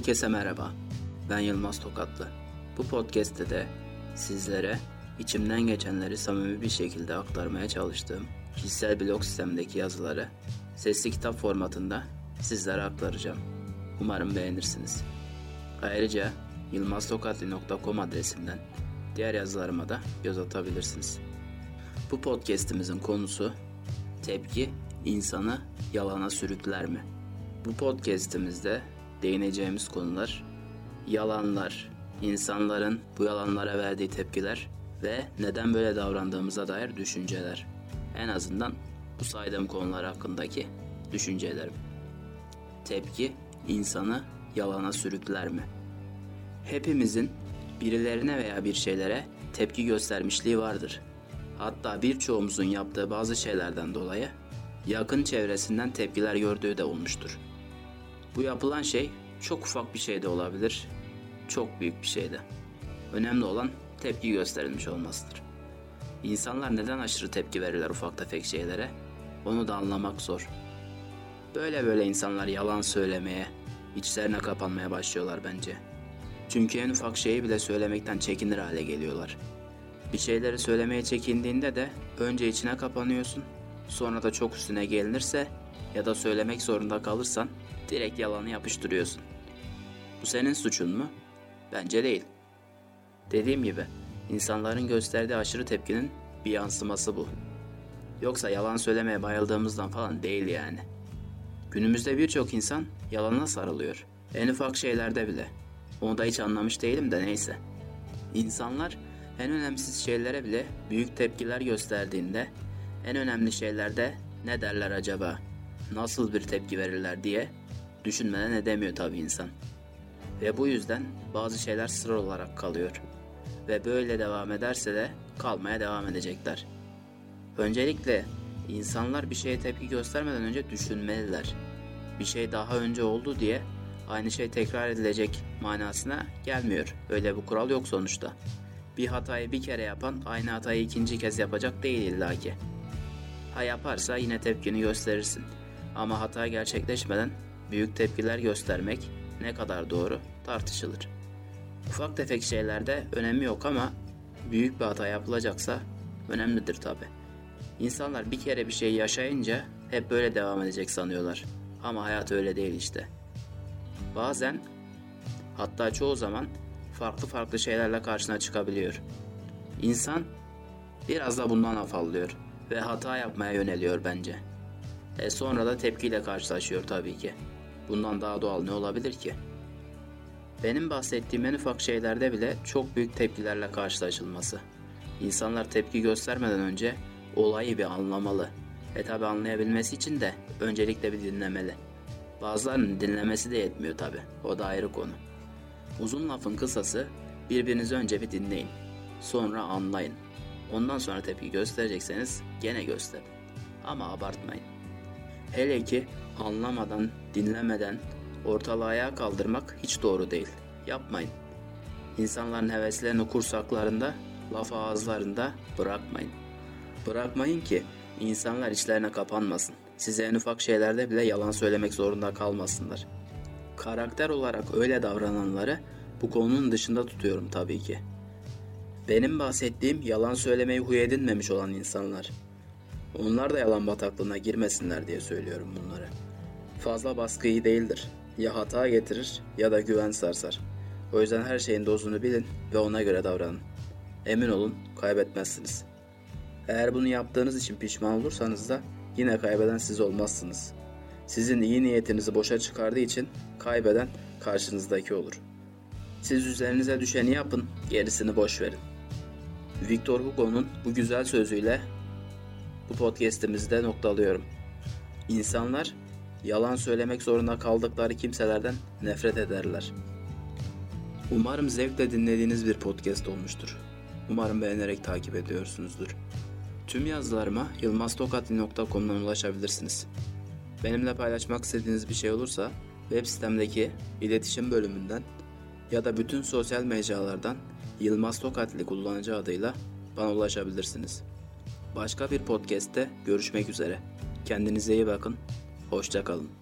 Herkese merhaba. Ben Yılmaz Tokatlı. Bu podcast'te de sizlere içimden geçenleri samimi bir şekilde aktarmaya çalıştığım kişisel blog sistemdeki yazıları sesli kitap formatında sizlere aktaracağım. Umarım beğenirsiniz. Ayrıca yılmaztokatli.com adresinden diğer yazılarıma da göz atabilirsiniz. Bu podcast'imizin konusu tepki insanı yalana sürükler mi? Bu podcast'imizde değineceğimiz konular yalanlar, insanların bu yalanlara verdiği tepkiler ve neden böyle davrandığımıza dair düşünceler. En azından bu saydığım konular hakkındaki düşüncelerim. Tepki insanı yalana sürükler mi? Hepimizin birilerine veya bir şeylere tepki göstermişliği vardır. Hatta birçoğumuzun yaptığı bazı şeylerden dolayı yakın çevresinden tepkiler gördüğü de olmuştur. Bu yapılan şey çok ufak bir şey de olabilir, çok büyük bir şey de. Önemli olan tepki gösterilmiş olmasıdır. İnsanlar neden aşırı tepki verirler ufak tefek şeylere? Onu da anlamak zor. Böyle böyle insanlar yalan söylemeye, içlerine kapanmaya başlıyorlar bence. Çünkü en ufak şeyi bile söylemekten çekinir hale geliyorlar. Bir şeyleri söylemeye çekindiğinde de önce içine kapanıyorsun, sonra da çok üstüne gelinirse ya da söylemek zorunda kalırsan direkt yalanı yapıştırıyorsun. Bu senin suçun mu? Bence değil. Dediğim gibi insanların gösterdiği aşırı tepkinin bir yansıması bu. Yoksa yalan söylemeye bayıldığımızdan falan değil yani. Günümüzde birçok insan yalana sarılıyor. En ufak şeylerde bile. Onu da hiç anlamış değilim de neyse. İnsanlar en önemsiz şeylere bile büyük tepkiler gösterdiğinde en önemli şeylerde ne derler acaba? Nasıl bir tepki verirler diye düşünmeden edemiyor tabi insan. Ve bu yüzden bazı şeyler sır olarak kalıyor. Ve böyle devam ederse de kalmaya devam edecekler. Öncelikle insanlar bir şeye tepki göstermeden önce düşünmeliler. Bir şey daha önce oldu diye aynı şey tekrar edilecek manasına gelmiyor. Öyle bir kural yok sonuçta. Bir hatayı bir kere yapan aynı hatayı ikinci kez yapacak değil illaki. Ha yaparsa yine tepkini gösterirsin. Ama hata gerçekleşmeden büyük tepkiler göstermek ne kadar doğru tartışılır. Ufak tefek şeylerde önemi yok ama büyük bir hata yapılacaksa önemlidir tabi. İnsanlar bir kere bir şey yaşayınca hep böyle devam edecek sanıyorlar. Ama hayat öyle değil işte. Bazen hatta çoğu zaman farklı farklı şeylerle karşına çıkabiliyor. İnsan biraz da bundan afallıyor ve hata yapmaya yöneliyor bence. E sonra da tepkiyle karşılaşıyor tabii ki. Bundan daha doğal ne olabilir ki? Benim bahsettiğim en ufak şeylerde bile çok büyük tepkilerle karşılaşılması. İnsanlar tepki göstermeden önce olayı bir anlamalı. E tabi anlayabilmesi için de öncelikle bir dinlemeli. Bazılarının dinlemesi de yetmiyor tabi. O da ayrı konu. Uzun lafın kısası birbirinizi önce bir dinleyin. Sonra anlayın. Ondan sonra tepki gösterecekseniz gene gösterin. Ama abartmayın. Hele ki anlamadan, dinlemeden ortalığı ayağa kaldırmak hiç doğru değil. Yapmayın. İnsanların heveslerini kursaklarında, laf ağızlarında bırakmayın. Bırakmayın ki insanlar içlerine kapanmasın. Size en ufak şeylerde bile yalan söylemek zorunda kalmasınlar. Karakter olarak öyle davrananları bu konunun dışında tutuyorum tabii ki. Benim bahsettiğim yalan söylemeyi huy edinmemiş olan insanlar. Onlar da yalan bataklığına girmesinler diye söylüyorum bunları. Fazla baskı iyi değildir. Ya hata getirir ya da güven sarsar. O yüzden her şeyin dozunu bilin ve ona göre davranın. Emin olun kaybetmezsiniz. Eğer bunu yaptığınız için pişman olursanız da yine kaybeden siz olmazsınız. Sizin iyi niyetinizi boşa çıkardığı için kaybeden karşınızdaki olur. Siz üzerinize düşeni yapın, gerisini boş verin. Victor Hugo'nun bu güzel sözüyle bu podcast'imizde noktalıyorum. İnsanlar yalan söylemek zorunda kaldıkları kimselerden nefret ederler. Umarım zevkle dinlediğiniz bir podcast olmuştur. Umarım beğenerek takip ediyorsunuzdur. Tüm yazılarıma yılmaztokatli.com'dan ulaşabilirsiniz. Benimle paylaşmak istediğiniz bir şey olursa web sitemdeki iletişim bölümünden ya da bütün sosyal mecralardan Yılmaz Tokatli kullanıcı adıyla bana ulaşabilirsiniz. Başka bir podcast'te görüşmek üzere. Kendinize iyi bakın. Hoşçakalın.